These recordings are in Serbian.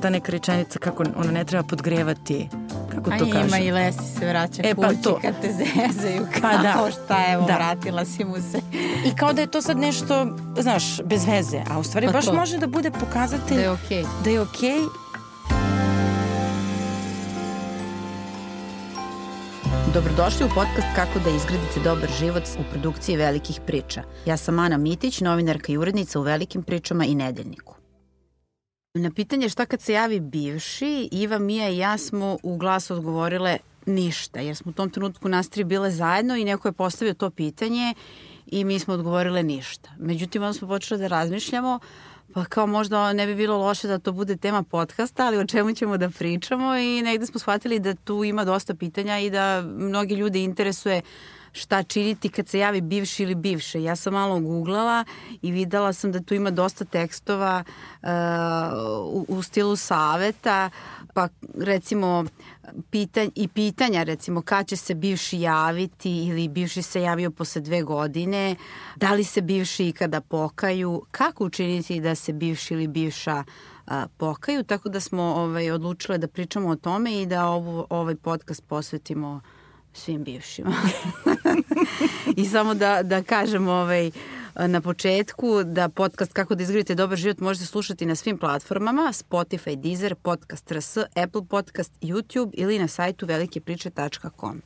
ta neka rečenica kako ona ne treba podgrevati kako to A kaže. ima i Lesi se vraća E, kući pa to. kad te zezaju kao Pa da. šta evo Da. vratila si mu se. I kao da je to sad nešto, znaš, bez veze, a u stvari Pa baš to. može da bude pokazatelj Da je okej. da je okej Dobrodošli u podcast Kako da izgradite dobar život u produkciji velikih priča. Ja sam Ana Mitić, novinarka i urednica u Velikim pričama i Nedeljniku. Na pitanje šta kad se javi bivši, Iva, Mija i ja smo u glas odgovorile ništa, jer smo u tom trenutku nas tri bile zajedno i neko je postavio to pitanje i mi smo odgovorile ništa. Međutim, onda smo počeli da razmišljamo, pa kao možda ne bi bilo loše da to bude tema podcasta, ali o čemu ćemo da pričamo i negde smo shvatili da tu ima dosta pitanja i da mnogi ljudi interesuje šta činiti kad se javi bivši ili bivše. Ja sam malo googlala i videla sam da tu ima dosta tekstova uh, u, u stilu saveta, pa recimo pitanj, i pitanja recimo kad će se bivši javiti ili bivši se javio posle dve godine, da li se bivši ikada pokaju, kako učiniti da se bivši ili bivša a, pokaju, tako da smo ovaj, odlučile da pričamo o tome i da ovu, ovaj podcast posvetimo svim bivšima. I samo da, da kažem ovaj, na početku da podcast Kako da izgradite dobar život možete slušati na svim platformama Spotify, Deezer, Podcast RS, Apple Podcast, YouTube ili na sajtu velikepriče.com.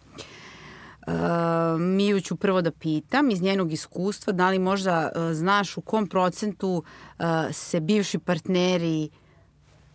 Uh, Miju ću prvo da pitam iz njenog iskustva da li možda uh, znaš u kom procentu uh, se bivši partneri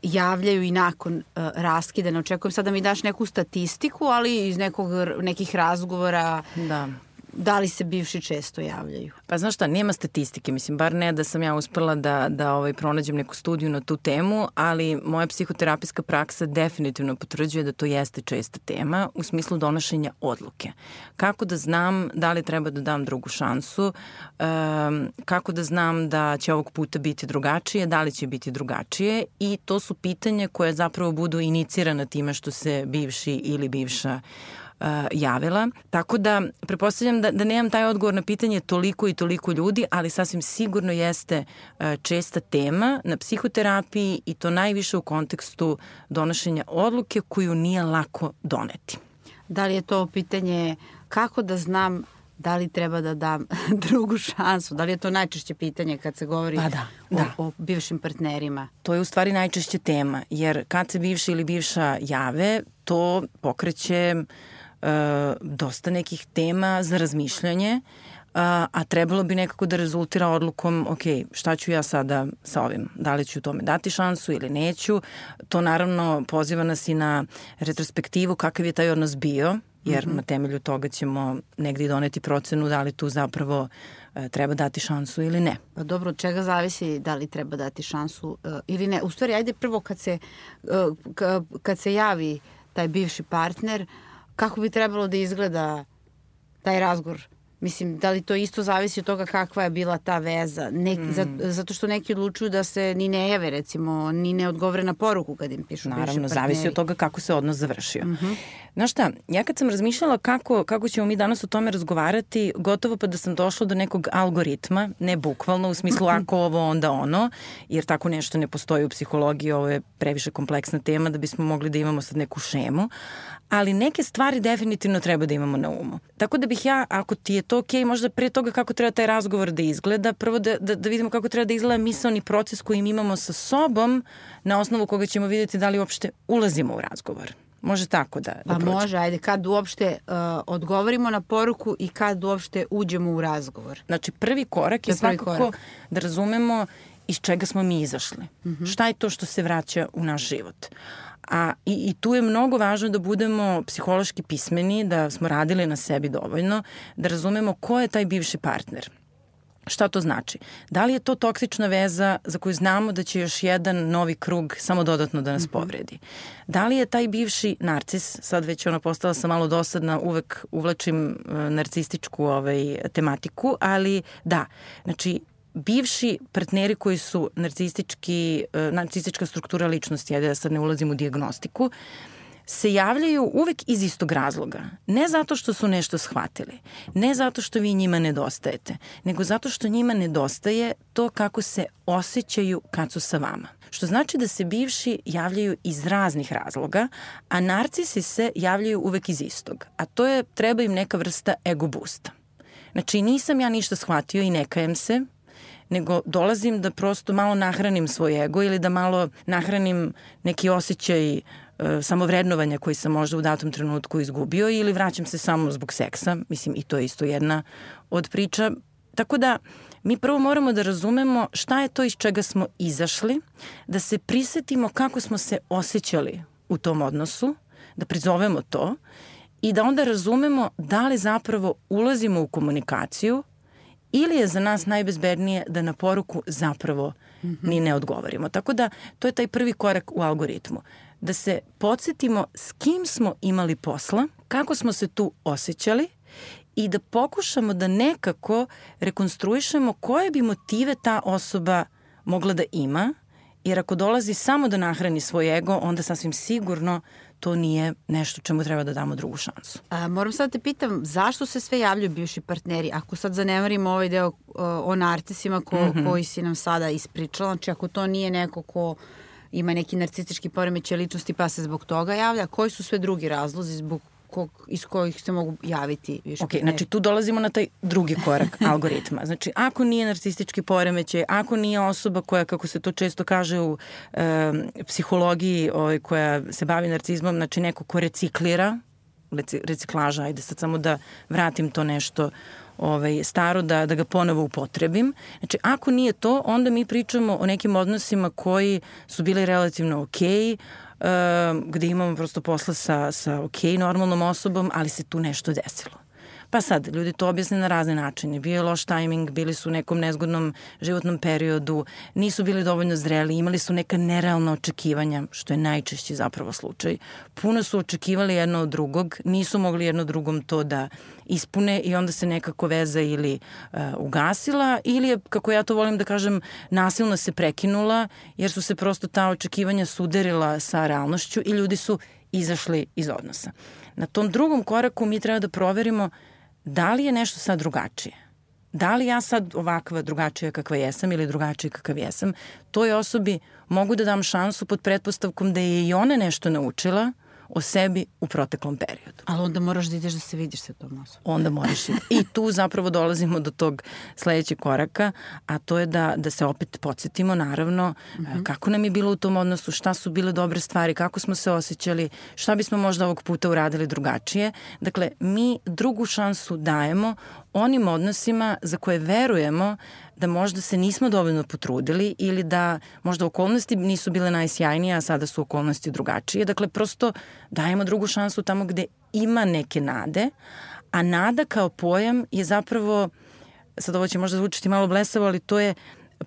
javljaju i nakon uh, raskida. Ne očekujem sad da mi daš neku statistiku, ali iz nekog, nekih razgovora Da. Da li se bivši često javljaju. Pa znaš šta, nema statistike, mislim, bar ne da sam ja uspela da, da ovaj, pronađem neku studiju na tu temu, ali moja psihoterapijska praksa definitivno potvrđuje da to jeste česta tema u smislu donošenja odluke. Kako da znam da li treba da dam drugu šansu, um, kako da znam da će ovog puta biti drugačije, da li će biti drugačije i to su pitanja koje zapravo budu inicirana time što se bivši ili bivša uh, javila. Tako da, prepostavljam da, da nemam taj odgovor na pitanje toliko i toliko ljudi, ali sasvim sigurno jeste uh, česta tema na psihoterapiji i to najviše u kontekstu donošenja odluke koju nije lako doneti. Da li je to pitanje kako da znam da li treba da dam drugu šansu? Da li je to najčešće pitanje kad se govori Pa da, o, da. o bivšim partnerima? To je u stvari najčešće tema, jer kad se bivši ili bivša jave, to pokreće uh, dosta nekih tema za razmišljanje, a, a trebalo bi nekako da rezultira odlukom, ok, šta ću ja sada sa ovim? Da li ću tome dati šansu ili neću? To naravno poziva nas i na retrospektivu kakav je taj odnos bio, jer mm -hmm. na temelju toga ćemo negdje doneti procenu da li tu zapravo e, treba dati šansu ili ne. Pa dobro, od čega zavisi da li treba dati šansu uh, ili ne? U stvari, ajde prvo kad se, uh, kad se javi taj bivši partner, kako bi trebalo da izgleda taj razgovor? Mislim, da li to isto zavisi od toga kakva je bila ta veza? Ne, mm. zato što neki odlučuju da se ni ne jave, recimo, ni ne odgovore na poruku kad im pišu Naravno, zavisi od toga kako se odnos završio. Mm. -hmm. Znaš šta, ja kad sam razmišljala kako, kako ćemo mi danas o tome razgovarati, gotovo pa da sam došla do nekog algoritma, ne bukvalno, u smislu ako ovo, onda ono, jer tako nešto ne postoji u psihologiji, ovo je previše kompleksna tema da bismo mogli da imamo sad neku šemu, ali neke stvari definitivno treba da imamo na umu. Tako da bih ja, ako ti je to okej, okay, možda pre toga kako treba taj razgovor da izgleda, prvo da, da, da vidimo kako treba da izgleda misalni proces koji mi imamo sa sobom, na osnovu koga ćemo vidjeti da li uopšte ulazimo u razgovor. Može tako da, da Pa prođe. može, ajde, kad uopšte uh, odgovorimo na poruku i kad uopšte uđemo u razgovor. Znači, prvi korak je prvi svakako korak. da razumemo iz čega smo mi izašli. Mm Mhm. -hmm. Šta je to što se vraća u naš život? A, i, I tu je mnogo važno da budemo psihološki pismeni, da smo radili na sebi dovoljno, da razumemo ko je taj bivši partner. Šta to znači? Da li je to toksična veza za koju znamo da će još jedan novi krug samo dodatno da nas povredi? Da li je taj bivši narcis, sad već ona postala sam malo dosadna, uvek uvlačim e, narcističku ovaj, tematiku, ali da, znači bivši partneri koji su narcistički, e, narcistička struktura ličnosti, ajde da sad ne ulazim u diagnostiku, se javljaju uvek iz istog razloga. Ne zato što su nešto shvatili, ne zato što vi njima nedostajete, nego zato što njima nedostaje to kako se osjećaju kad su sa vama. što znači da se bivši javljaju iz raznih razloga, a narcisi se javljaju uvek iz istog, a to je treba im neka vrsta ego boosta. Znači nisam ja ništa shvatio i ne kajem se, nego dolazim da prosto malo nahranim svoj ego ili da malo nahranim neki osjećaj e, samovrednovanja koji sam možda u datom trenutku izgubio ili vraćam se samo zbog seksa, mislim i to je isto jedna od priča. Tako da mi prvo moramo da razumemo šta je to iz čega smo izašli, da se prisetimo kako smo se osjećali u tom odnosu, da prizovemo to i da onda razumemo da li zapravo ulazimo u komunikaciju ili je za nas najbezbednije da na poruku zapravo ni ne odgovorimo. Tako da to je taj prvi korak u algoritmu. Da se podsjetimo s kim smo imali posla, kako smo se tu osjećali i da pokušamo da nekako rekonstruišemo koje bi motive ta osoba mogla da ima, jer ako dolazi samo da nahrani svoj ego, onda sasvim sigurno to nije nešto čemu treba da damo drugu šansu. A, moram sad da te pitam, zašto se sve javljaju bivši partneri? Ako sad zanemarimo ovaj deo o, narcisima ko, mm -hmm. koji si nam sada ispričala, znači ako to nije neko ko ima neki narcistički poremećaj ličnosti pa se zbog toga javlja, koji su sve drugi razlozi zbog kog, iz kojih se mogu javiti više Ok, znači tu dolazimo na taj drugi korak algoritma. Znači, ako nije narcistički poremećaj, ako nije osoba koja, kako se to često kaže u e, psihologiji ovaj, koja se bavi narcizmom, znači neko ko reciklira, reciklaža, ajde sad samo da vratim to nešto ovaj, staro, da, da ga ponovo upotrebim. Znači, ako nije to, onda mi pričamo o nekim odnosima koji su bili relativno okej, okay, gde imamo prosto posla sa, sa ok, normalnom osobom, ali se tu nešto desilo. Pa sad, ljudi to objasne na razne načine. Bio je loš tajming, bili su u nekom nezgodnom životnom periodu, nisu bili dovoljno zreli, imali su neka nerealna očekivanja, što je najčešći zapravo slučaj. Puno su očekivali jedno od drugog, nisu mogli jedno drugom to da ispune i onda se nekako veza ili uh, ugasila ili je, kako ja to volim da kažem, nasilno se prekinula jer su se prosto ta očekivanja suderila sa realnošću i ljudi su izašli iz odnosa. Na tom drugom koraku mi treba da proverimo da li je nešto sad drugačije? Da li ja sad ovakva drugačija kakva jesam ili drugačija kakav jesam, toj osobi mogu da dam šansu pod pretpostavkom da je i ona nešto naučila – o sebi u proteklom periodu. Ali onda moraš da ideš da se vidiš sa tom osobom. Onda moraš i, i tu zapravo dolazimo do tog sledećeg koraka, a to je da, da se opet podsjetimo naravno mm -hmm. kako nam je bilo u tom odnosu, šta su bile dobre stvari, kako smo se osjećali, šta bismo možda ovog puta uradili drugačije. Dakle, mi drugu šansu dajemo onim odnosima za koje verujemo da možda se nismo dovoljno potrudili ili da možda okolnosti nisu bile najsjajnije, a sada su okolnosti drugačije. Dakle, prosto dajemo drugu šansu tamo gde ima neke nade, a nada kao pojam je zapravo, sad ovo će možda zvučiti malo blesavo, ali to je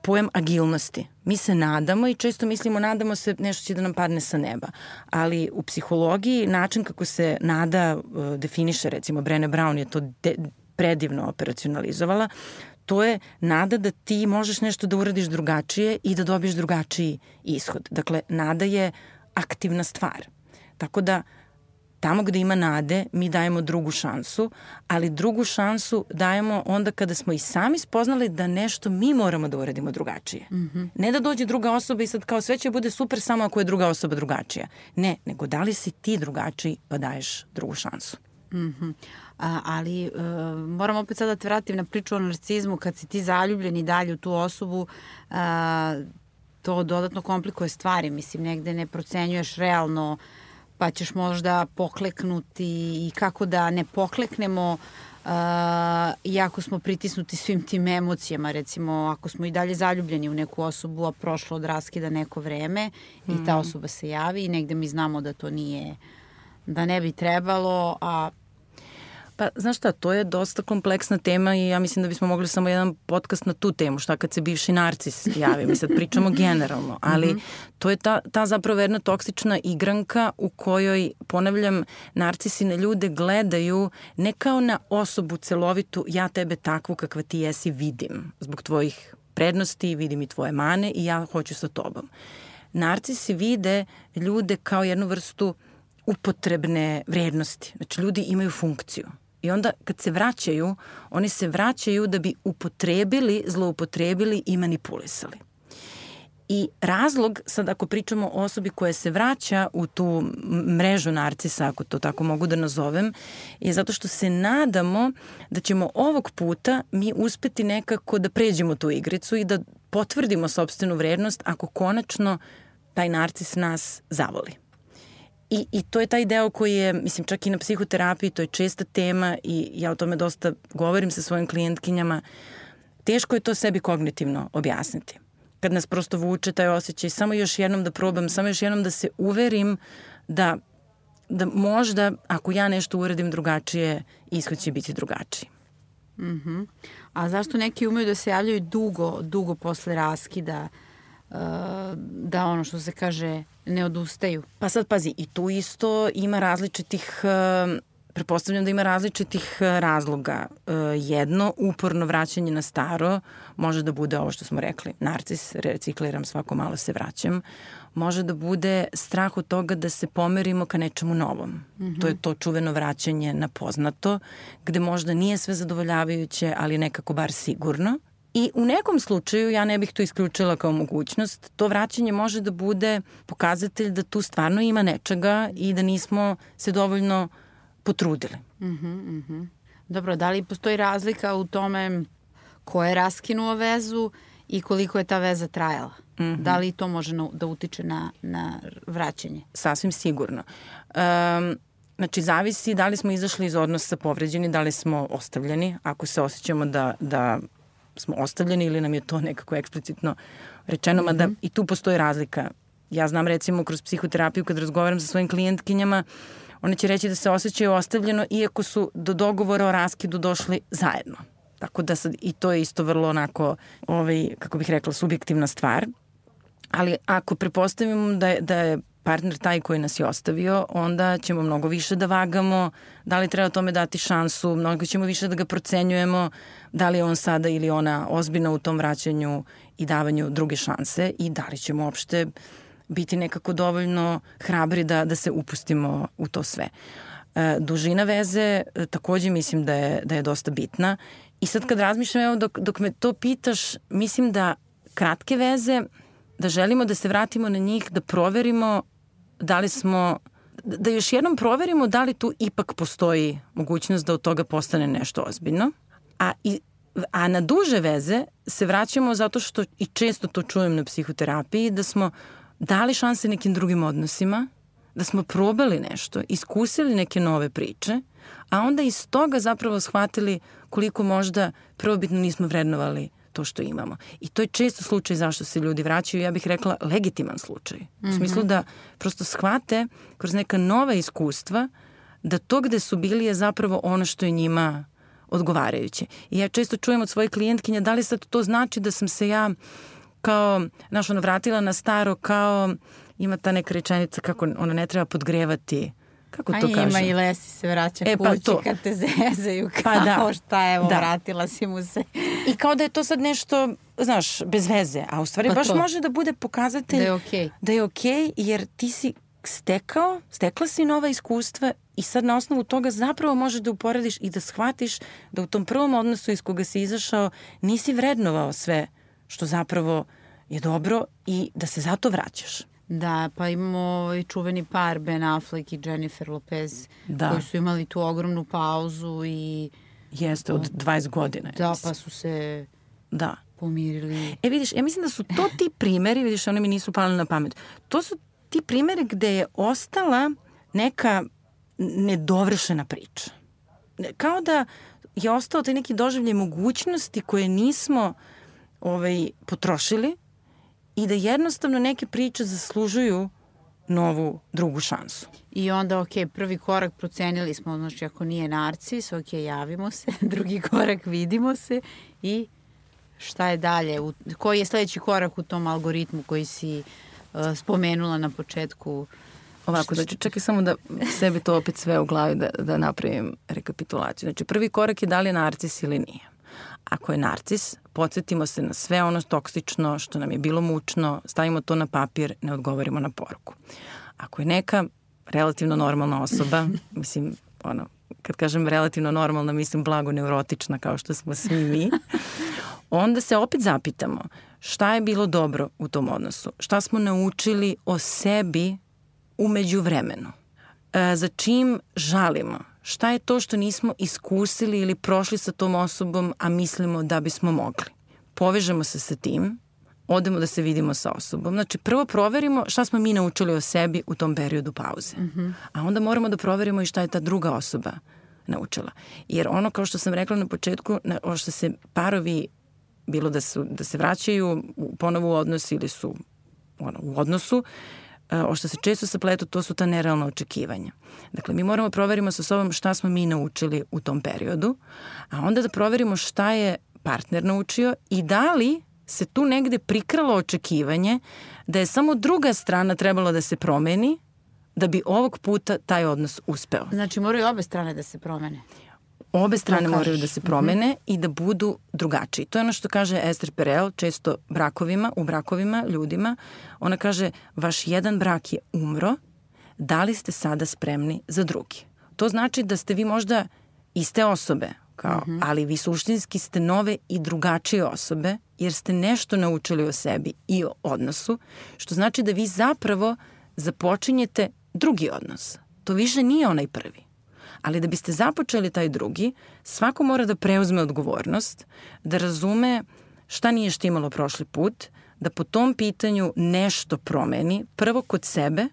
pojam agilnosti. Mi se nadamo i često mislimo nadamo se nešto će da nam padne sa neba. Ali u psihologiji način kako se nada uh, definiše, recimo Brené Brown je to de, predivno operacionalizovala, to je nada da ti možeš nešto da uradiš drugačije i da dobiješ drugačiji ishod. Dakle, nada je aktivna stvar. Tako da, tamo gde ima nade, mi dajemo drugu šansu, ali drugu šansu dajemo onda kada smo i sami spoznali da nešto mi moramo da uradimo drugačije. Mm -hmm. Ne da dođe druga osoba i sad kao sve će bude super samo ako je druga osoba drugačija. Ne, nego da li si ti drugačiji pa daješ drugu šansu. Mm -hmm. Ali uh, moram opet sada da te vratim na priču o narcizmu, kad si ti zaljubljen i dalje u tu osobu, uh, to dodatno komplikuje stvari, mislim, negde ne procenjuješ realno, pa ćeš možda pokleknuti i kako da ne pokleknemo uh, iako smo pritisnuti svim tim emocijama, recimo ako smo i dalje zaljubljeni u neku osobu, a prošlo od raskida neko vreme mm. i ta mhm. osoba se javi i negde mi znamo da to nije da ne bi trebalo, a Pa, znaš šta, to je dosta kompleksna tema i ja mislim da bismo mogli samo jedan podcast na tu temu, šta kad se bivši narcis javi, mi sad pričamo generalno, ali mm -hmm. to je ta, ta zapravo jedna toksična igranka u kojoj, ponavljam, narcisi na ljude gledaju ne kao na osobu celovitu, ja tebe takvu kakva ti jesi vidim, zbog tvojih prednosti, vidim i tvoje mane i ja hoću sa tobom. Narcisi vide ljude kao jednu vrstu upotrebne vrednosti. Znači, ljudi imaju funkciju. I onda kad se vraćaju, oni se vraćaju da bi upotrebili, zloupotrebili i manipulisali. I razlog, sad ako pričamo o osobi koja se vraća u tu mrežu narcisa, ako to tako mogu da nazovem, je zato što se nadamo da ćemo ovog puta mi uspeti nekako da pređemo tu igricu i da potvrdimo sobstvenu vrednost ako konačno taj narcis nas zavoli. I, I to je taj deo koji je, mislim, čak i na psihoterapiji, to je česta tema i ja o tome dosta govorim sa svojim klijentkinjama. Teško je to sebi kognitivno objasniti. Kad nas prosto vuče taj osjećaj, samo još jednom da probam, samo još jednom da se uverim da, da možda ako ja nešto uradim drugačije, ishod će biti drugačiji. Mm -hmm. A zašto neki umeju da se javljaju dugo, dugo posle raskida, uh, da ono što se kaže ne odustaju? Pa sad pazi, i tu isto ima različitih uh, Prepostavljam da ima različitih uh, razloga. Jedno, uporno vraćanje na staro, može da bude ovo što smo rekli, narcis, recikliram, svako malo se vraćam može da bude strah od toga da se pomerimo ka nečemu novom. Mm -hmm. To je to čuveno vraćanje na poznato, gde možda nije sve zadovoljavajuće, ali nekako bar sigurno. I u nekom slučaju, ja ne bih to isključila kao mogućnost, to vraćanje može da bude pokazatelj da tu stvarno ima nečega i da nismo se dovoljno potrudili. Mm -hmm, mm -hmm. Dobro, da li postoji razlika u tome ko je raskinuo vezu i koliko je ta veza trajala? Mm -hmm. Da li to može na, da utiče na, na vraćanje? Sasvim sigurno. Um, Znači, zavisi da li smo izašli iz odnosa povređeni, da li smo ostavljeni, ako se osjećamo da, da smo ostavljeni ili nam je to nekako eksplicitno rečeno, mm -hmm. mada i tu postoji razlika. Ja znam recimo kroz psihoterapiju kad razgovaram sa svojim klijentkinjama, one će reći da se osjećaju ostavljeno iako su do dogovora o raskidu došli zajedno. Tako da sad i to je isto vrlo onako, ovaj, kako bih rekla, subjektivna stvar. Ali ako prepostavimo da je, da je partner taj koji nas je ostavio, onda ćemo mnogo više da vagamo, da li treba tome dati šansu, mnogo ćemo više da ga procenjujemo, da li je on sada ili ona ozbiljna u tom vraćanju i davanju druge šanse? I da li ćemo uopšte biti nekako dovoljno hrabri da, da se upustimo u to sve. E, dužina veze e, takođe mislim da je, da je dosta bitna. I sad kad razmišljam, evo dok, dok me to pitaš, mislim da kratke veze da želimo da se vratimo na njih, da proverimo da li smo, da još jednom proverimo da li tu ipak postoji mogućnost da od toga postane nešto ozbiljno. A, i, a na duže veze se vraćamo zato što, i često to čujem na psihoterapiji, da smo dali šanse nekim drugim odnosima, da smo probali nešto, iskusili neke nove priče, a onda iz toga zapravo shvatili koliko možda prvobitno nismo vrednovali to što imamo. I to je često slučaj zašto se ljudi vraćaju, ja bih rekla legitiman slučaj. Mm -hmm. U smislu mhm. da prosto shvate kroz neka nova iskustva da to gde su bili je zapravo ono što je njima odgovarajuće. I ja često čujem od svojih klijentkinja da li sad to znači da sam se ja kao, znaš, ono, vratila na staro kao, ima ta neka rečenica kako ono ne treba podgrevati Kako to kaže? Ima i Lesi se vraća e, pa kući to. kad te zezaju kao pa da. šta evo da. vratila si mu se. I kao da je to sad nešto, znaš, bez veze, a u stvari pa baš to. može da bude pokazatelj da je okej. Okay. Da je okay, jer ti si stekao, stekla si nova iskustva i sad na osnovu toga zapravo možeš da uporediš i da shvatiš da u tom prvom odnosu iz koga si izašao nisi vrednovao sve što zapravo je dobro i da se zato vraćaš. Da, pa imamo ovaj čuveni par Ben Affleck i Jennifer Lopez da. koji su imali tu ogromnu pauzu i... Jeste, od 20 godina. Da, pa su se da. pomirili. E vidiš, ja mislim da su to ti primeri, vidiš, one mi nisu pali na pamet. To su ti primeri gde je ostala neka nedovršena priča. Kao da je ostao taj neki doživljaj mogućnosti koje nismo ovaj, potrošili i da jednostavno neke priče zaslužuju novu drugu šansu. I onda, ok, prvi korak procenili smo, znači ako nije narcis, ok, javimo se, drugi korak vidimo se i šta je dalje? U, koji je sledeći korak u tom algoritmu koji si uh, spomenula na početku? Ovako, znači čekaj samo da sebi to opet sve u glavi da, da napravim rekapitulaciju. Znači prvi korak je da li je narcis ili nije. Ako je narcis, podsjetimo se na sve ono toksično što nam je bilo mučno, stavimo to na papir, ne odgovorimo na poruku. Ako je neka relativno normalna osoba, mislim, ono, kad kažem relativno normalna, mislim blago neurotična kao što smo svi mi, onda se opet zapitamo šta je bilo dobro u tom odnosu, šta smo naučili o sebi umeđu vremenu, e, za čim žalimo, šta je to što nismo iskusili ili prošli sa tom osobom, a mislimo da bismo mogli. Povežemo se sa tim, odemo da se vidimo sa osobom. Znači, prvo proverimo šta smo mi naučili o sebi u tom periodu pauze. Mm -hmm. A onda moramo da proverimo i šta je ta druga osoba naučila. Jer ono, kao što sam rekla na početku, o što se parovi, bilo da, su, da se vraćaju ponovo u odnos ili su ono, u odnosu, o što se često sapletu, to su ta nerealna očekivanja. Dakle, mi moramo proverimo sa sobom šta smo mi naučili u tom periodu, a onda da proverimo šta je partner naučio i da li se tu negde prikralo očekivanje da je samo druga strana trebala da se promeni da bi ovog puta taj odnos uspeo. Znači moraju obe strane da se promene. Obe strane moraju da se mhm. promene mm -hmm. i da budu drugačiji. To je ono što kaže Esther Perel često brakovima, u brakovima, ljudima. Ona kaže, vaš jedan brak je umro, da li ste sada spremni za drugi? To znači da ste vi možda iste osobe, kao, mm -hmm. ali vi suštinski ste nove i drugačije osobe, jer ste nešto naučili o sebi i o odnosu, što znači da vi zapravo započinjete drugi odnos. To više nije onaj prvi. Ali da biste započeli taj drugi, svako mora da preuzme odgovornost, da razume šta nije štimalo prošli put, da po tom pitanju nešto promeni, prvo kod sebe,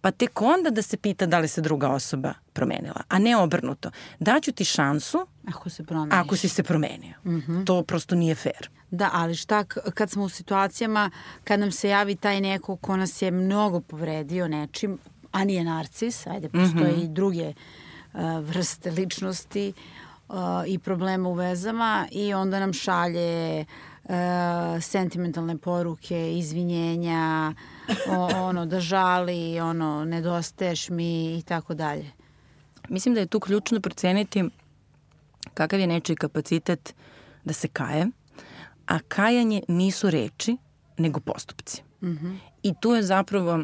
pa tek onda da se pita da li se druga osoba promenila, a ne obrnuto. Daću ti šansu ako, se promeniš. ako si se promenio. Mm -hmm. To prosto nije fair. Da, ali šta kad smo u situacijama kad nam se javi taj neko ko nas je mnogo povredio nečim, a nije narcis, ajde, postoje mm -hmm. i druge uh, vrste ličnosti i problema u vezama i onda nam šalje sentimentalne poruke, izvinjenja, ono, da žali, ono, nedostaješ mi i tako dalje. Mislim da je tu ključno proceniti kakav je nečiji kapacitet da se kaje, a kajanje nisu reči, nego postupci. Mm -hmm. I tu je zapravo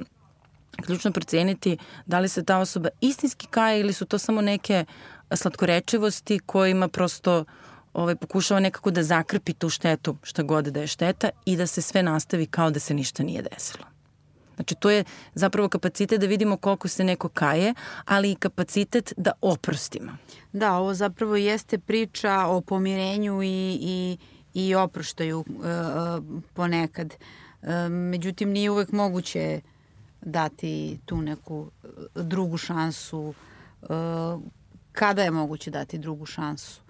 ključno proceniti da li se ta osoba istinski kaje ili su to samo neke slatkorečivosti kojima prosto ovaj, pokušava nekako da zakrpi tu štetu, šta god da je šteta i da se sve nastavi kao da se ništa nije desilo. Znači, to je zapravo kapacitet da vidimo koliko se neko kaje, ali i kapacitet da oprostimo. Da, ovo zapravo jeste priča o pomirenju i, i, i oproštaju uh, ponekad. Uh, međutim, nije uvek moguće dati tu neku drugu šansu. Uh, kada je moguće dati drugu šansu?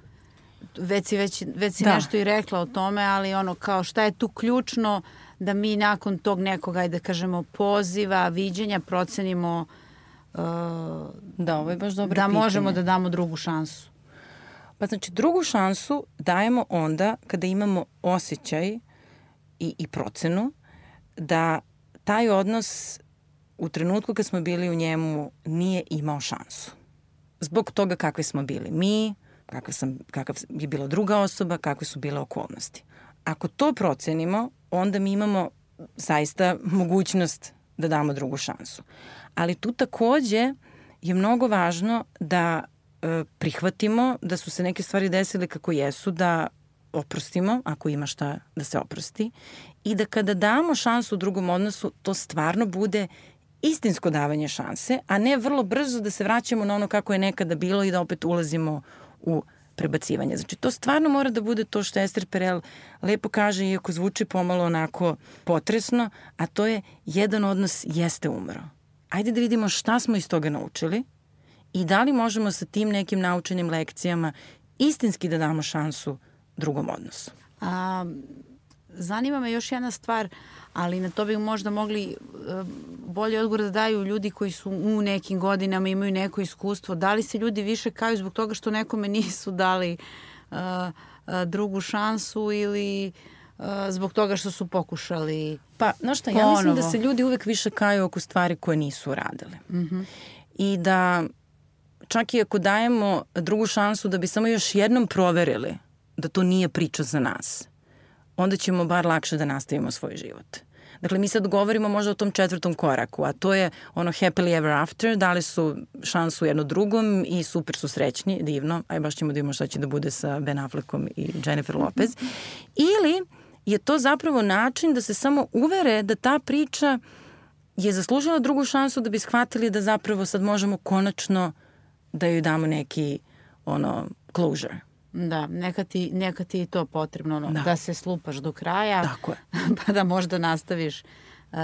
Već si, već, već si da. nešto i rekla o tome, ali ono kao šta je tu ključno da mi nakon tog nekog, ajde da kažemo, poziva, viđenja, procenimo uh, da, ovo je baš dobro da pitanje. možemo da damo drugu šansu. Pa znači drugu šansu dajemo onda kada imamo osjećaj i, i procenu da taj odnos u trenutku kad smo bili u njemu nije imao šansu. Zbog toga kakvi smo bili mi, kakav, sam, kakav je bila druga osoba, kakve su bile okolnosti. Ako to procenimo, onda mi imamo zaista mogućnost da damo drugu šansu. Ali tu takođe je mnogo važno da e, prihvatimo da su se neke stvari desile kako jesu, da oprostimo ako ima šta da se oprosti i da kada damo šansu u drugom odnosu to stvarno bude istinsko davanje šanse, a ne vrlo brzo da se vraćamo na ono kako je nekada bilo i da opet ulazimo u prebacivanje. Znači, to stvarno mora da bude to što Ester Perel lepo kaže, iako zvuči pomalo onako potresno, a to je jedan odnos jeste umro. Ajde da vidimo šta smo iz toga naučili i da li možemo sa tim nekim naučenim lekcijama istinski da damo šansu drugom odnosu. A, zanima me još jedna stvar, ali na to bi možda mogli e, bolje odgovor da daju ljudi koji su u nekim godinama, imaju neko iskustvo. Da li se ljudi više kaju zbog toga što nekome nisu dali uh, uh, drugu šansu ili uh, zbog toga što su pokušali Pa, znaš šta, ja mislim da se ljudi uvek više kaju oko stvari koje nisu uradili. Mm -hmm. I da čak i ako dajemo drugu šansu da bi samo još jednom proverili da to nije priča za nas onda ćemo bar lakše da nastavimo svoj život. Dakle, mi sad govorimo možda o tom četvrtom koraku, a to je ono happily ever after, dali su šansu jedno drugom i super su srećni, divno, aj baš ćemo da imamo šta će da bude sa Ben Affleckom i Jennifer Lopez. Ili je to zapravo način da se samo uvere da ta priča je zaslužila drugu šansu da bi shvatili da zapravo sad možemo konačno da joj damo neki ono closure. Da, neka ti, neka ti je to potrebno, ono, da. da se slupaš do kraja, Tako je. pa da možda nastaviš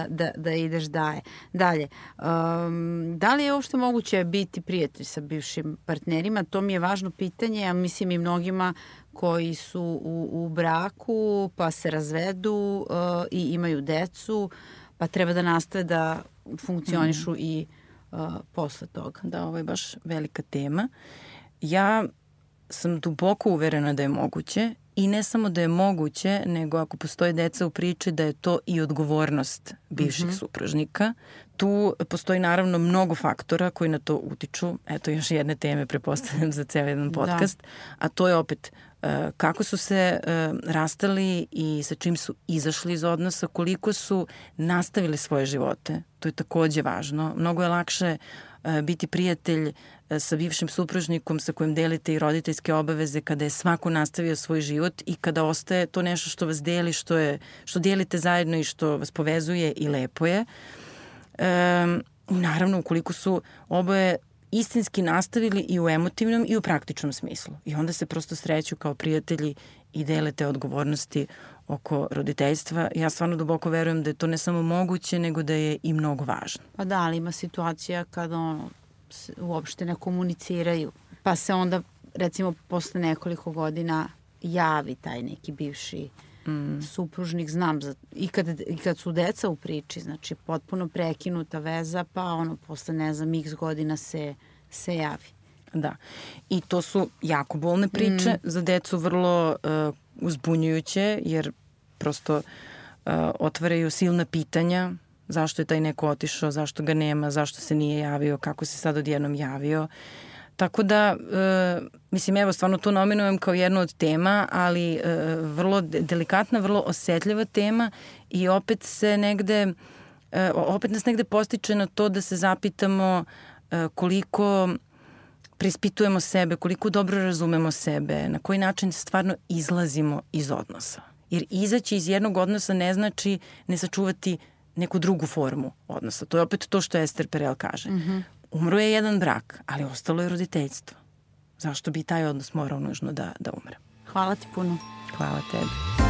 da, da ideš daje. dalje. Um, da li je uopšte moguće biti prijatelj sa bivšim partnerima? To mi je važno pitanje, a mislim i mnogima koji su u, u braku pa se razvedu uh, i imaju decu, pa treba da nastave da funkcionišu mm. i uh, posle toga. Da, ovo je baš velika tema. Ja sam duboko uverena da je moguće i ne samo da je moguće, nego ako postoje deca u priči da je to i odgovornost bivših mm -hmm. supružnika. Tu postoji naravno mnogo faktora koji na to utiču. Eto još jedne teme prepostavljam za ceo jedan da. podcast. Da. A to je opet e, kako su se e, rastali i sa čim su izašli iz odnosa, koliko su nastavili svoje živote. To je takođe važno. Mnogo je lakše E, biti prijatelj sa bivšim supružnikom sa kojim delite i roditeljske obaveze kada je svako nastavio svoj život i kada ostaje to nešto što vas deli, što, je, što dijelite zajedno i što vas povezuje i lepo je. E, naravno, ukoliko su oboje istinski nastavili i u emotivnom i u praktičnom smislu. I onda se prosto sreću kao prijatelji i dele te odgovornosti oko roditeljstva. Ja stvarno duboko verujem da je to ne samo moguće, nego da je i mnogo važno. Pa da, ali ima situacija kada uopšte ne komuniciraju. Pa se onda, recimo, posle nekoliko godina javi taj neki bivši mm. supružnik, znam, za, i, kad, i kad su deca u priči, znači potpuno prekinuta veza, pa ono, posle, ne znam, x godina se, se javi. Da. I to su jako bolne priče, mm. za decu vrlo uh, uzbunjujuće, jer prosto uh, otvaraju silna pitanja zašto je taj neko otišao, zašto ga nema, zašto se nije javio, kako se sad odjednom javio. Tako da, e, mislim, evo, stvarno to nominujem kao jednu od tema, ali e, vrlo delikatna, vrlo osetljiva tema i opet se negde, e, opet nas negde postiče na to da se zapitamo e, koliko prispitujemo sebe, koliko dobro razumemo sebe, na koji način stvarno izlazimo iz odnosa. Jer izaći iz jednog odnosa ne znači ne sačuvati neku drugu formu odnosa. To je opet to što Ester Perel kaže. Mm -hmm. Umro je jedan brak, ali ostalo je roditeljstvo. Zašto bi taj odnos morao nužno da, da umre? Hvala ti puno. Hvala tebi.